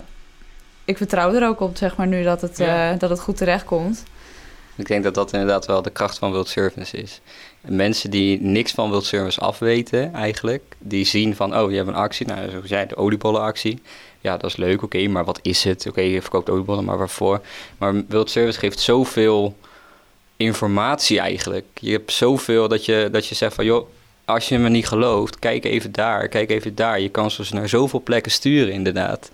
ik vertrouw er ook op, zeg maar, nu dat het, ja. uh, dat het goed terecht komt. Ik denk dat dat inderdaad wel de kracht van World Service is. Mensen die niks van World Service afweten eigenlijk, die zien van, oh, je hebt een actie, nou, zoals jij, de oliebollenactie. Ja, dat is leuk, oké, maar wat is het? Oké, je verkoopt oliebollen, maar waarvoor? Maar World Service geeft zoveel informatie eigenlijk. Je hebt zoveel dat je, dat je zegt van, joh, als je me niet gelooft, kijk even daar, kijk even daar. Je kan ze naar zoveel plekken sturen inderdaad.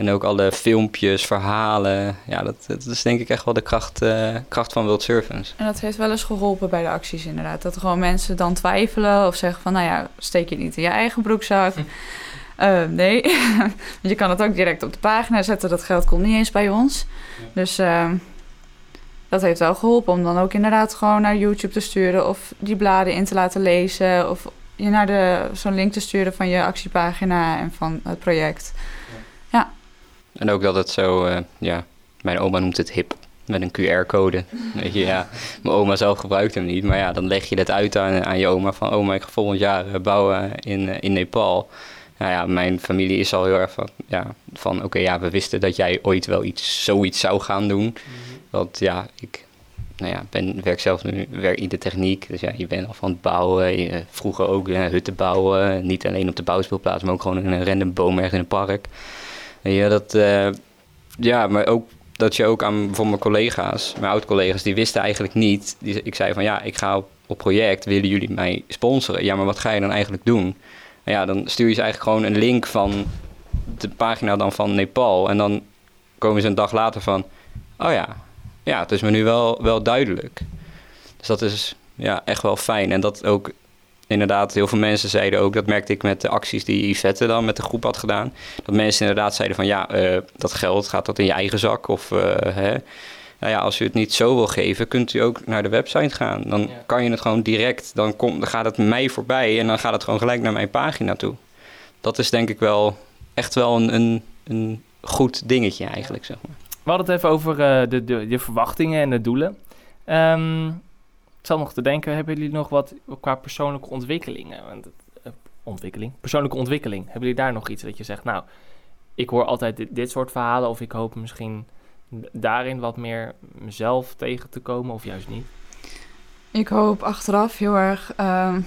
En ook alle filmpjes, verhalen. Ja, dat, dat is denk ik echt wel de kracht, uh, kracht van World Servants. En dat heeft wel eens geholpen bij de acties inderdaad. Dat gewoon mensen dan twijfelen of zeggen van... nou ja, steek je niet in je eigen broekzak. uh, nee, je kan het ook direct op de pagina zetten. Dat geld komt niet eens bij ons. Ja. Dus uh, dat heeft wel geholpen om dan ook inderdaad gewoon naar YouTube te sturen... of die bladen in te laten lezen... of je naar de, zo'n link te sturen van je actiepagina en van het project... En ook dat het zo, uh, ja, mijn oma noemt het hip, met een QR-code. Weet je, ja, mijn oma zelf gebruikt hem niet, maar ja, dan leg je dat uit aan, aan je oma van, oma, ik ga volgend jaar bouwen in, in Nepal. Nou ja, mijn familie is al heel erg van, ja, van oké, okay, ja, we wisten dat jij ooit wel iets, zoiets zou gaan doen. Mm-hmm. Want ja, ik nou ja, ben, werk zelf nu werk in de techniek. Dus ja, je bent al van het bouwen. Je, vroeger ook ja, hutten bouwen. Niet alleen op de bouwspeelplaats, maar ook gewoon in een random boom ergens in een park. Ja, dat, uh, ja, maar ook dat je ook aan bijvoorbeeld mijn collega's, mijn oud-collega's, die wisten eigenlijk niet. Die, ik zei van ja, ik ga op, project, willen jullie mij sponsoren? Ja, maar wat ga je dan eigenlijk doen? En ja, dan stuur je ze eigenlijk gewoon een link van de pagina dan van Nepal. En dan komen ze een dag later van, oh ja, ja, het is me nu wel, wel duidelijk. Dus dat is ja, echt wel fijn. En dat ook inderdaad, heel veel mensen zeiden ook, dat merkte ik met de acties die Yvette dan met de groep had gedaan. Dat mensen inderdaad zeiden van ja, uh, dat geld gaat dat in je eigen zak. Of uh, hè. Nou ja, als u het niet zo wil geven, kunt u ook naar de website gaan. Dan ja. kan je het gewoon direct, dan, komt dan gaat het mij voorbij en dan gaat het gewoon gelijk naar mijn pagina toe. dat is denk ik wel echt wel een, een, een goed dingetje eigenlijk, zeg maar. We hadden het even over eh, de, de, de verwachtingen en de doelen. Ehm, ik zal nog te denken, hebben jullie nog wat qua persoonlijke ontwikkelingen? Eh, ontwikkeling? Persoonlijke ontwikkeling. Hebben jullie daar nog iets dat je zegt, nou, ik hoor altijd dit, dit soort verhalen of ik hoop misschien daarin wat meer mezelf tegen te komen of juist niet? Ik hoop achteraf heel erg ehm,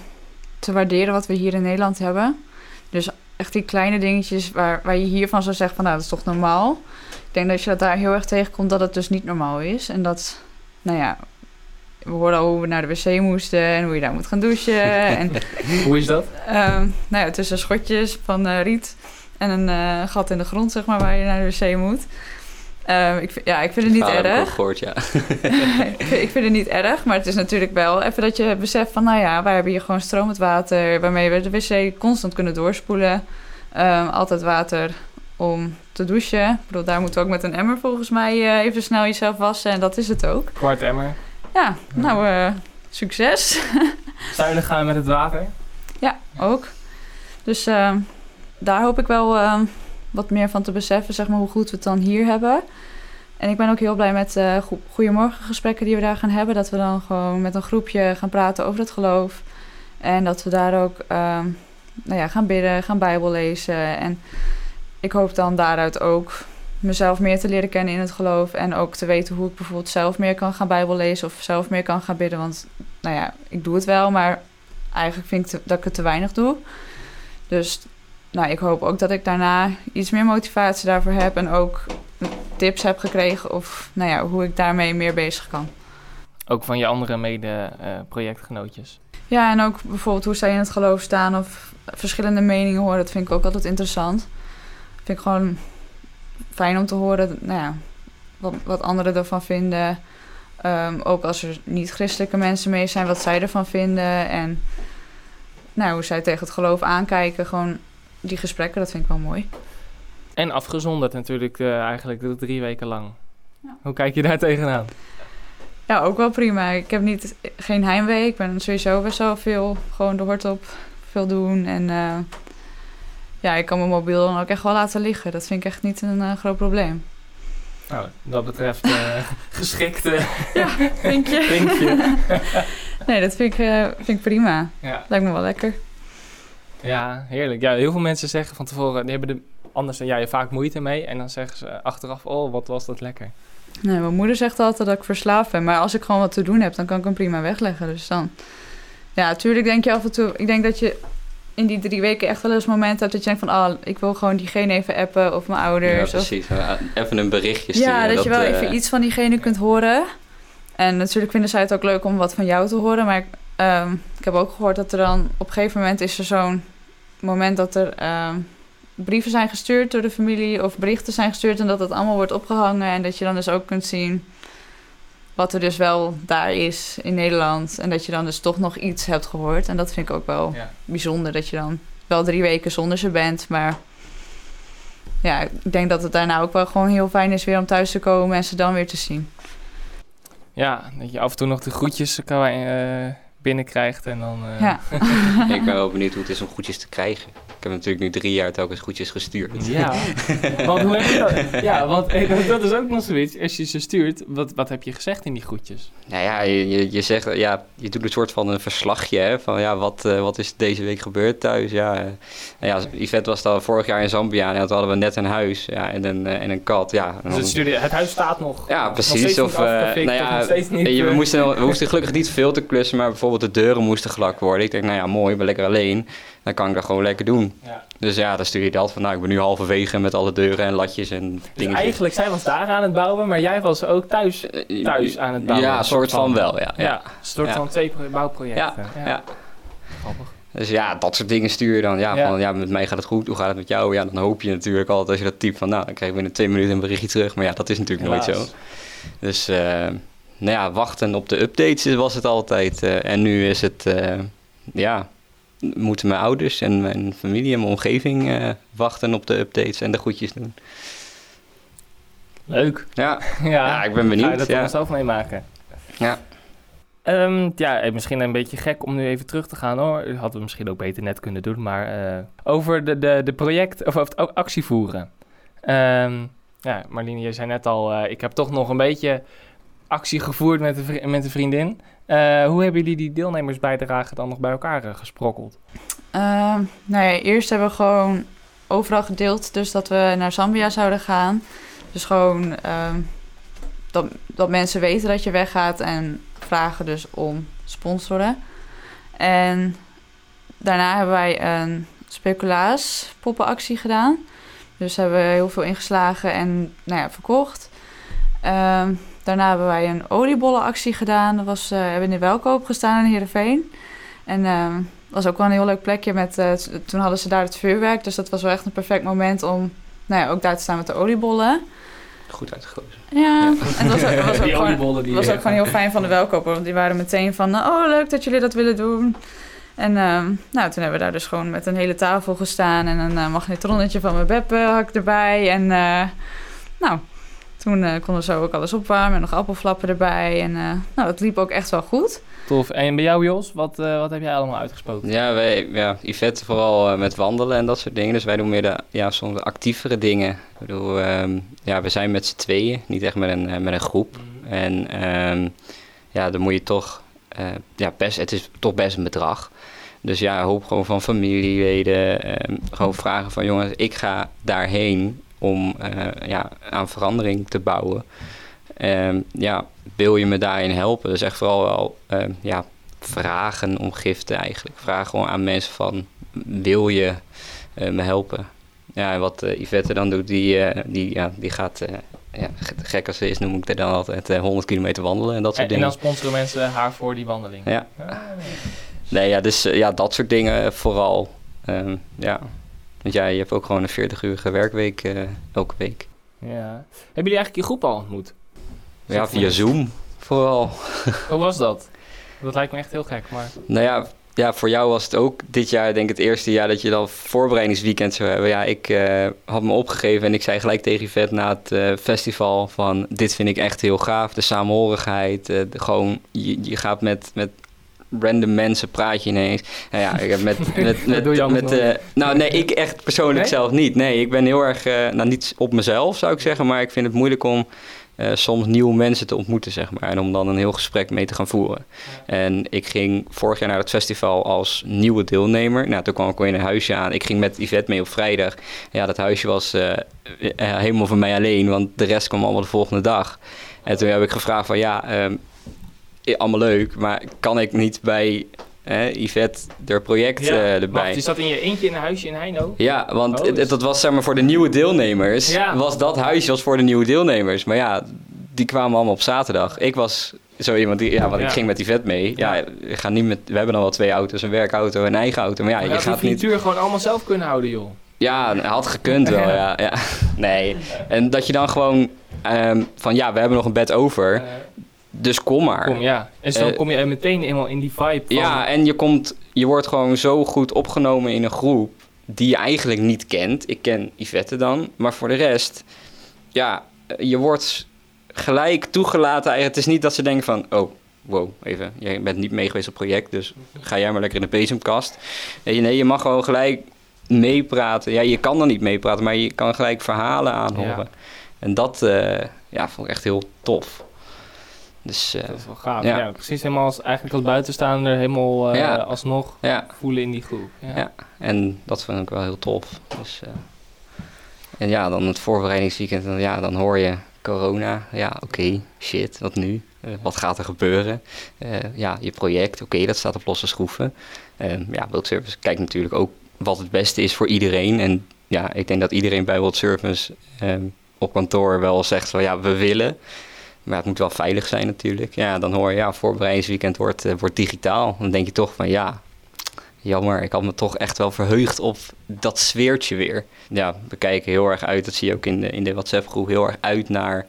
te waarderen wat we hier in Nederland hebben. Dus echt die kleine dingetjes waar, waar je hiervan zou zeggen van nou, dat is toch normaal. Ik denk dat je dat daar heel erg tegenkomt dat het dus niet normaal is. En dat, nou ja, we hoorden al hoe we naar de wc moesten en hoe je daar moet gaan douchen. en, Hoe is dat? ehm, nou ja, tussen schotjes van eh, riet en een eh, gat in de grond, zeg maar, waar je naar de wc moet. Ehm, ik, vind- ja, ik vind het niet heb ik erg. gehoord, ja. ik, vind, ik vind het niet erg, maar het is natuurlijk wel even dat je beseft van, nou ja, wij hebben hier gewoon stromend water, waarmee we de wc constant kunnen doorspoelen. Ehm, altijd water om te douchen. Ik bedoel, daar moeten we ook met een emmer volgens mij eh, even snel jezelf wassen en dat is het ook. Kwart emmer. Ja, nou, eh, succes. Zuinig gaan met het water. Ja, ook. Dus ehm, daar hoop ik wel ehm, wat meer van te beseffen, zeg maar, hoe goed we het dan hier hebben. En ik ben ook heel blij met uh, goedemorgen gesprekken die we daar gaan hebben. Dat we dan gewoon met een groepje gaan praten over het geloof. En dat we daar ook ehm, nou ja, gaan bidden, gaan bijbel lezen. En ik hoop dan daaruit ook mezelf meer te leren kennen in het geloof. En ook te weten hoe ik bijvoorbeeld zelf meer kan gaan bijbel lezen of zelf meer kan gaan bidden. Want nou ja, ik doe het wel, maar eigenlijk vind ik te- dat ik het te weinig doe. Dus nou, ik hoop ook dat ik daarna iets meer motivatie daarvoor heb. En ook tips heb gekregen of nou ja, hoe ik daarmee meer bezig kan. Ook van je andere mede-projectgenootjes. Ja, en ook bijvoorbeeld hoe zij in het geloof staan of verschillende meningen horen. Dat vind ik ook altijd interessant. Vind ik gewoon fijn om te horen nou ja, wat, wat anderen ervan vinden. Ehm, ook als er niet-christelijke mensen mee zijn, wat zij ervan vinden. En nou, hoe zij tegen het geloof aankijken. Gewoon die gesprekken, dat vind ik wel mooi. En afgezonderd natuurlijk eh, eigenlijk drie weken lang. Ja. Hoe kijk je daar tegenaan? Ja, ook wel prima. Ik heb niet, geen heimwee. Ik ben sowieso best wel veel gewoon de hort op, veel doen. En eh, ja, ik kan mijn mobiel dan ook echt wel laten liggen. Dat vind ik echt niet een eh, groot probleem. Nou, dat betreft eh geschikt, eh, Denk je? denk je. nee, dat vind ik, eh, vind ik prima. Ja. Lijkt me wel lekker. ja, heerlijk. Ja, heel veel mensen zeggen van tevoren, die hebben er anders dan jij vaak moeite mee. En dan zeggen ze achteraf, oh, wat was dat lekker. Nee, mijn moeder zegt altijd dat ik verslaafd ben. Maar als ik gewoon wat te doen heb, dan kan ik hem prima wegleggen. Dus dan... Ja, natuurlijk denk je af en toe... Ik denk dat je in die drie weken echt wel eens momenten hebt dat je denkt van... Oh, ik wil gewoon diegene even appen of mijn ouders. of precies. Ja, Even een berichtje sturen. Ja, dat, je wel eh, even iets van diegene kunt horen. En natuurlijk vinden zij het ook leuk om wat van jou te horen. Maar ik, ehm, ik heb ook gehoord dat er dan op een gegeven moment is er zo'n moment dat er ehm, brieven zijn gestuurd door de familie of berichten zijn gestuurd en dat het allemaal wordt opgehangen. En dat je dan dus ook kunt zien wat er dus wel daar is in Nederland. En dat je dan dus toch nog iets hebt gehoord. En dat vind ik ook wel Ja. bijzonder dat je dan wel drie weken zonder ze bent. Maar ja, ik denk dat het daarna ook wel gewoon heel fijn is weer om thuis te komen en ze dan weer te zien. Ja, dat je af en toe nog de groetjes kan, eh, binnenkrijgt en dan... eh, Ja. Ik ben wel benieuwd hoe het is om goedjes te krijgen. Ik heb natuurlijk nu drie jaar telkens goedjes gestuurd. Ja, want hoe heb je dat? Ja, want dat is ook nog zoiets. Als je ze stuurt, wat, wat heb je gezegd in die groetjes? Nou ja, je, je, zegt, ja, je doet een soort van een verslagje, hè, van ja, wat, eh, wat is deze week gebeurd thuis, ja. eh. nou ja, Yvette was dan vorig jaar in Zambia en toen hadden we net een huis, ja, en een, eh, en een kat, ja. Dus het, stuurde, het huis staat nog. ja, precies. Of, nou ja, niet, je, we, moesten, we hoefden gelukkig niet veel te klussen, maar bijvoorbeeld de deuren moesten gelakt worden. Ik denk, nou ja, mooi, ben lekker alleen. Dan kan ik dat gewoon lekker doen. Ja. Dus ja, dan stuur je dat van, nou, ik ben nu halverwege met alle deuren en latjes en Dus dingen. eigenlijk, zij was daar aan het bouwen, maar jij was ook thuis, thuis aan het bouwen. Ja, Een soort van wel, ja. Ja, een soort van twee pro- bouwprojecten. Ja, ja. Grappig. Dus ja, dat soort dingen stuur je dan. Ja, Ja. van ja, met mij gaat het goed. Hoe gaat het met jou? Ja, dan hoop je natuurlijk altijd als je dat typt van, nou, dan krijg ik binnen twee minuten een berichtje terug. Maar ja, dat is natuurlijk nooit zo. Dus, eh, nou ja, wachten op de updates was het altijd. eh, en nu is het, eh, ja, moeten mijn ouders en mijn familie en mijn omgeving eh, wachten op de updates en de goedjes doen. Leuk. Ja, Ja, ja ik ben Ga je benieuwd. dat Ja. dan zelf meemaken? Ja. Ehm, ja, eh, misschien een beetje gek om nu even terug te gaan hoor. Hadden we misschien ook beter net kunnen doen. Maar eh, over de, de, de project, of over het actie voeren. Ehm, ja, Marlene, je zei net al, uh, ik heb toch nog een beetje actie gevoerd met een, met een vriendin. hoe hebben jullie die deelnemersbijdrage dan nog bij elkaar gesprokkeld? Uh, nou ja, eerst hebben we gewoon overal gedeeld, dus dat we naar Zambia zouden gaan. Dus gewoon uh, dat, dat mensen weten dat je weggaat en vragen dus om sponsoren. En daarna hebben wij een speculaas poppenactie gedaan. Dus hebben we heel veel ingeslagen en nou ja, verkocht. Uh, daarna hebben wij een oliebollenactie gedaan. Dat was, uh, hebben in de Welkoop gestaan in Heerenveen. En uh, was ook wel een heel leuk plekje. Met, uh, toen hadden ze daar het vuurwerk. Dus dat was wel echt een perfect moment om nou ja, ook daar te staan met de oliebollen. Goed uitgekozen. Ja, ja. en dat was ook, was ook, gewoon, die was ook gewoon heel fijn van de welkoper. Want die waren meteen van, oh leuk dat jullie dat willen doen. En uh, nou, toen hebben we daar dus gewoon met een hele tafel gestaan. En een uh, magnetronnetje van mijn beppe had ik erbij. En uh, nou, toen konden we zo ook alles opwarmen. En nog appelflappen erbij. En nou, dat liep ook echt wel goed. Tof. En bij jou, Jos, wat, uh, wat heb jij allemaal uitgesproken? Ja, wij, ja Yvette vooral uh, met wandelen en dat soort dingen. Dus wij doen meer de ja, soms actievere dingen. Ik bedoel, um, ja, we zijn met z'n tweeën, niet echt met een, uh, met een groep. Mm. En um, ja, dan moet je toch, ja, best, het is toch best een bedrag. Dus ja, hoop gewoon van familieleden, um, gewoon vragen van jongens, ik ga daarheen om ja, aan verandering te bouwen. Um, ja, wil je me daarin helpen? Dus echt vooral wel um, ja, vragen om giften eigenlijk. Vragen gewoon aan mensen van, wil je uh, me helpen? Ja, en wat uh, Yvette dan doet, die, die, ja, die gaat, ja, gek als ze is, noem ik het dan altijd, 100 kilometer wandelen en dat soort en, dingen. En dan sponsoren mensen haar voor die wandeling? Ja. Ah, nee. ja, dus ja, dat soort dingen vooral. Um, ja. Want ja, je hebt ook gewoon een 40-urige werkweek elke week. Ja. Hebben jullie eigenlijk je groep al ontmoet? Ja, via Zoom vooral. Hoe was dat? Dat lijkt me echt heel gek, maar... Nou ja, ja, voor jou was het ook dit jaar, denk ik, het eerste jaar dat je dan voorbereidingsweekend zou hebben. Ja, ik uh, had me opgegeven en ik zei gelijk tegen Yvette na het uh, festival van... dit vind ik echt heel gaaf, de samenhorigheid. Uh, de, gewoon, je, je gaat met, met random mensen praat je ineens. Nou ja, ik heb met... met, met, met, met nou nee, ik echt persoonlijk nee? zelf niet. Nee, ik ben heel erg, nou niet op mezelf zou ik zeggen, maar ik vind het moeilijk om... Uh, soms nieuwe mensen te ontmoeten, zeg maar. En om dan een heel gesprek mee te gaan voeren. Ja. En ik ging vorig jaar naar het festival als nieuwe deelnemer. Nou, toen kwam ik in een huisje aan. Ik ging met Yvette mee op vrijdag. Ja, dat huisje was uh, helemaal van mij alleen, want de rest kwam allemaal de volgende dag. En toen heb ik gevraagd van, ja, um, allemaal leuk, maar kan ik niet bij Hè, Yvette, haar project ja, uh, erbij. Wacht, je zat in je eentje in een huisje in Heino? Ja, want oh, dus... dat was zeg maar voor de nieuwe deelnemers. Ja. Was dat huisje was voor de nieuwe deelnemers. Maar ja, die kwamen allemaal op zaterdag. Ik was zo iemand die, ja, want ja. ik ging met Yvette mee. Ja, ja we, gaan niet met, we hebben dan wel twee auto's, een werkauto en een eigen auto. Maar ja, maar je gaat niet... die gewoon allemaal zelf kunnen houden, joh. Ja, had gekund wel, ja. ja. Nee, en dat je dan gewoon um, van ja, we hebben nog een bed over. Dus kom maar. Kom, ja. En zo uh, kom je meteen eenmaal in die vibe. Van... Ja, en je, komt, je wordt gewoon zo goed opgenomen in een groep die je eigenlijk niet kent. Ik ken Yvette dan, maar voor de rest, ja, je wordt gelijk toegelaten. Het is niet dat ze denken van, oh, wow, even, jij bent niet mee geweest op project, dus ga jij maar lekker in de bezemkast. Nee, nee, je mag gewoon gelijk meepraten. Ja, je kan dan niet meepraten, maar je kan gelijk verhalen aanhoren. Ja. En dat, uh, ja, vond ik echt heel tof. Dus, uh, dat is wel gaaf. Ja. ja. precies helemaal als, eigenlijk als buitenstaander helemaal uh, ja. alsnog ja. voelen in die groep. Ja. en dat vind ik wel heel tof. Dus, uh, en ja, dan het voorbereidingsweekend, dan, ja, dan hoor je corona. Ja, oké, okay, shit, wat nu? wat gaat er gebeuren? ja, je project, oké, okay, dat staat op losse schroeven. ja, World Service kijkt natuurlijk ook wat het beste is voor iedereen. En ja, ik denk dat iedereen bij World Service op kantoor wel zegt van ja, we willen. Maar het moet wel veilig zijn natuurlijk. Ja, dan hoor je, ja, voorbereidingsweekend wordt, uh, wordt digitaal. Dan denk je toch van, ja, jammer. Ik had me toch echt wel verheugd op dat sfeertje weer. Ja, we kijken heel erg uit, dat zie je ook in de, in de WhatsApp-groep, heel erg uit naar eh,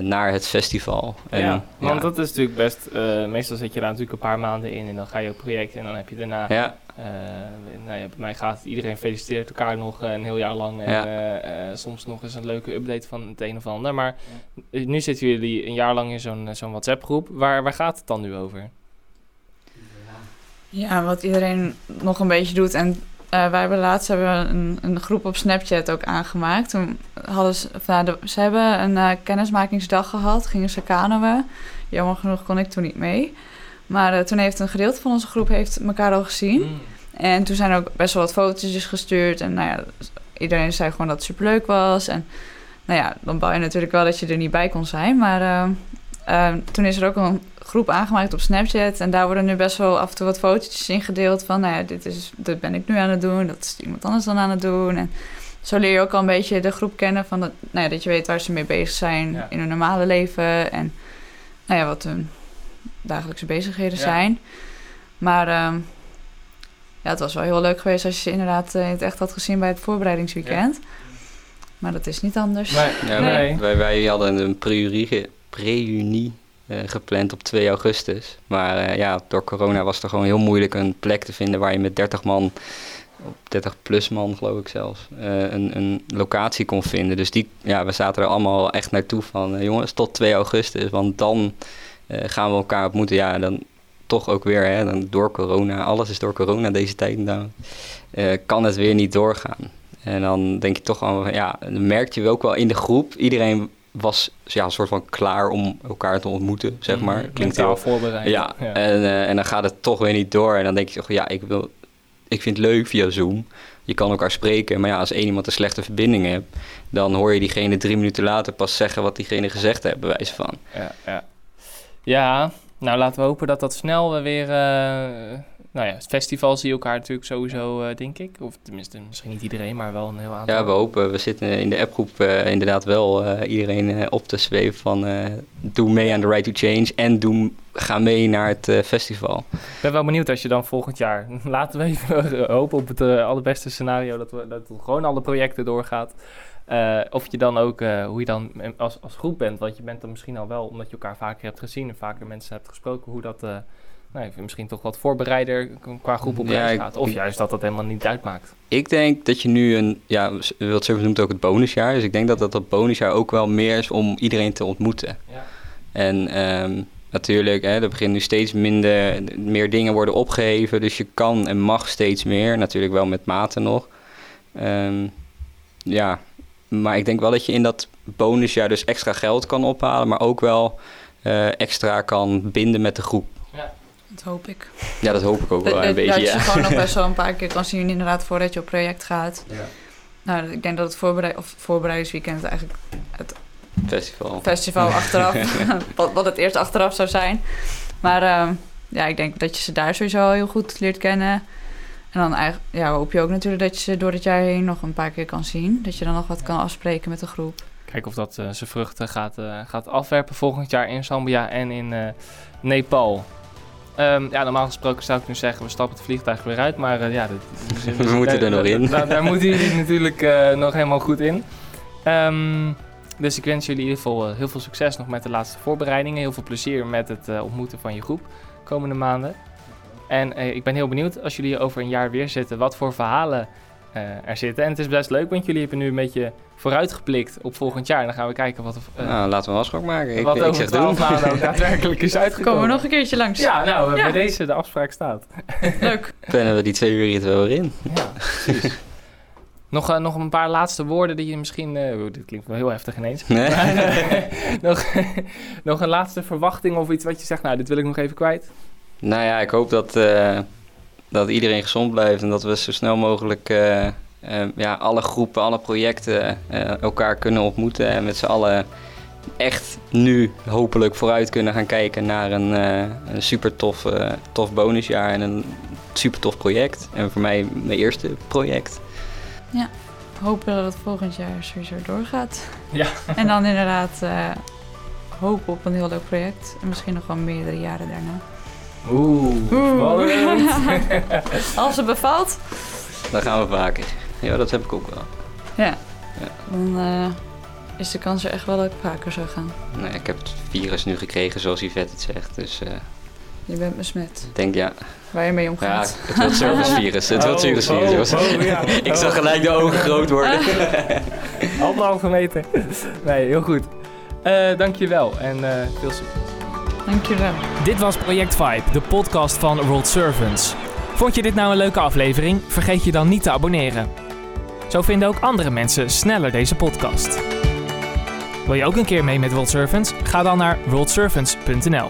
naar het festival. En, ja, want ja, dat is natuurlijk best... eh, meestal zit je daar natuurlijk een paar maanden in en dan ga je op project en dan heb je daarna... ja, eh, nou ja, bij mij gaat iedereen feliciteert elkaar nog eh, een heel jaar lang en Ja. eh, eh, soms nog eens een leuke update van het een of ander. Maar eh, nu zitten jullie een jaar lang in zo'n eh, zo'n WhatsApp groep. Waar, waar gaat het dan nu over? Ja, wat iedereen nog een beetje doet. En eh, wij hebben laatst hebben we een, een groep op Snapchat ook aangemaakt. Toen hadden ze, of, nou, de- ze hebben een eh, kennismakingsdag gehad, gingen ze kanoën. Jammer genoeg kon ik toen niet mee. Maar eh, toen heeft een gedeelte van onze groep heeft elkaar al gezien. Mm. En toen zijn ook best wel wat fotootjes gestuurd. En nou ja, iedereen zei gewoon dat het superleuk was. En nou ja, dan bouw je natuurlijk wel dat je er niet bij kon zijn. Maar toen is er ook een groep aangemaakt op Snapchat. En daar worden nu best wel af en toe wat fotootjes in gedeeld. Van nou ja, dit, is, dit ben ik nu aan het doen. Dat is iemand anders dan aan het doen. En zo leer je ook al een beetje de groep kennen. Van dat, nou ja, dat je weet waar ze mee bezig zijn Ja. in hun normale leven. En nou ja, wat hun dagelijkse bezigheden Ja. zijn. Maar ehm, ja, het was wel heel leuk geweest als je ze inderdaad eh, in het echt had gezien bij het voorbereidingsweekend. Maar dat is niet anders. Nee, ja, nee. Wij, wij hadden een eh, gepland op 2 augustus. Maar eh, ja, door corona was het gewoon heel moeilijk een plek te vinden waar je met 30 man, op 30 plus man geloof ik zelfs, eh, een, een locatie kon vinden. Dus die, ja, we zaten er allemaal echt naartoe van, eh, jongens, tot 2 augustus, want dan eh, gaan we elkaar ontmoeten. Ja, dan toch ook weer, hè, dan door corona, alles is door corona deze tijd nou, eh, kan het weer niet doorgaan. En dan denk je toch al, ja, dan merk je ook wel in de groep, iedereen was ja, een soort van klaar om elkaar te ontmoeten, zeg maar. Mhm. Klinkt heel voorbereid. ja, En, eh, en dan gaat het toch weer niet door. En dan denk je toch, ja, ik, wil, ik vind het leuk via Zoom. Je kan elkaar spreken, maar ja, als één iemand een slechte verbinding hebt, dan hoor je diegene drie minuten later pas zeggen wat diegene gezegd heeft, bij wijze van. ja, ja. ja, nou laten we hopen dat dat snel weer... eh, nou ja, het festival zie je elkaar natuurlijk sowieso, eh, denk ik. Of tenminste, misschien niet iedereen, maar wel een heel aantal. Ja, we hopen, we zitten in de appgroep eh, inderdaad wel eh, iedereen op te zweven van doe mee aan de Right to Change en doe, ga mee naar het festival. Ik ben wel benieuwd als je dan volgend jaar... Laten we even hopen op het allerbeste scenario... dat, we, dat gewoon alle projecten doorgaat. Of je dan ook, hoe je dan als, als groep bent. Want je bent dan misschien al wel, omdat je elkaar vaker hebt gezien... en vaker mensen hebt gesproken, hoe dat... nou, misschien toch wat voorbereider qua groep op reis gaat. Of juist dat dat helemaal niet uitmaakt. Ik denk dat je nu een, ja, Wild Service noemt ook het bonusjaar. Dus ik denk dat dat, dat bonusjaar ook wel meer is om iedereen te ontmoeten. Ja. En ehm, natuurlijk, hè, er beginnen nu steeds minder, meer dingen worden opgeheven. Dus je kan en mag steeds meer. Natuurlijk wel met mate nog. Ehm, ja, maar ik denk wel dat je in dat bonusjaar dus extra geld kan ophalen. Maar ook wel eh, extra kan binden met de groep. Dat hoop ik. Ja, dat hoop ik ook wel Dat, een dat- beetje. dat je Ja. gewoon nog best wel een paar keer kan zien inderdaad voordat je op project gaat. Ja. Nou, ik denk dat het voorbereid, of voorbereidingsweekend eigenlijk Festival. festival achteraf, wat, wat het eerst achteraf zou zijn. Maar ehm, ja, ik denk dat je ze daar sowieso heel goed leert kennen. En dan eigenlijk, ja, hoop je ook natuurlijk dat je ze door het jaar heen nog een paar keer kan zien. Dat je dan nog wat kan afspreken met de groep. Kijken of dat eh, zijn vruchten gaat, eh, gaat afwerpen volgend jaar in Zambia en in eh, Nepal. Ehm, ja, normaal gesproken zou ik nu zeggen, we stappen het vliegtuig weer uit. Maar eh, ja, dat, We moeten er nog in. Daar, daar moeten jullie natuurlijk eh, nog helemaal goed in. Ehm, dus ik wens jullie in ieder geval eh, heel veel succes nog met de laatste voorbereidingen. Heel veel plezier met het ontmoeten van je groep komende maanden. En ik ben heel benieuwd als jullie over een jaar weer zitten, wat voor verhalen eh, er zitten. En het is best leuk, want jullie hebben nu een beetje vooruitgeblikt op volgend jaar. En dan gaan we kijken wat, er, eh, Nou, laten we een afspraak maken. Ik, wat ik over zeg 12 doen. maanden ook daadwerkelijk is uitgekomen. Komen we nog een keertje langs. Ja, nou, Ja. bij deze de afspraak staat. Leuk. Plannen we die twee uur er wel weer in. Ja, precies. nog, eh, nog een paar laatste woorden die je misschien... eh, dit klinkt wel heel heftig ineens. Nee? Maar, eh, nog, nog een laatste verwachting of iets wat je zegt... Nou, dit wil ik nog even kwijt. Nou ja, ik hoop dat, eh, dat iedereen gezond blijft en dat we zo snel mogelijk eh, eh, ja, alle groepen, alle projecten eh, elkaar kunnen ontmoeten en met z'n allen echt nu hopelijk vooruit kunnen gaan kijken naar een, eh, een super tof, eh, tof bonusjaar en een super tof project. En voor mij mijn eerste project. Hopen dat het volgend jaar sowieso doorgaat. Ja. En dan inderdaad eh, hopen op een heel leuk project. En misschien nog wel meerdere jaren daarna. Oeh. Als het bevalt, Dan gaan we vaker. Ja, dat heb ik ook wel. ja. Ja. Dan, eh, is de kans er echt wel dat ik vaker zou gaan. Nee, ik heb het virus nu gekregen, zoals Yvette het zegt. Dus eh, Je bent besmet. ik denk ja. Waar je mee Ja, omgaat. het World Service virus. Het World Oh, Service virus. oh, oh, ja. ik zag gelijk de ogen groot worden. Anderhalve meter. Nee, heel goed. Eh dankjewel en eh, veel succes. Dankjewel. Dit was Project Vibe, de podcast van World Servants. Vond je dit nou een leuke aflevering? Vergeet je dan niet te abonneren. Zo vinden ook andere mensen sneller deze podcast. Wil je ook een keer mee met World Servants? Ga dan naar worldservants.nl.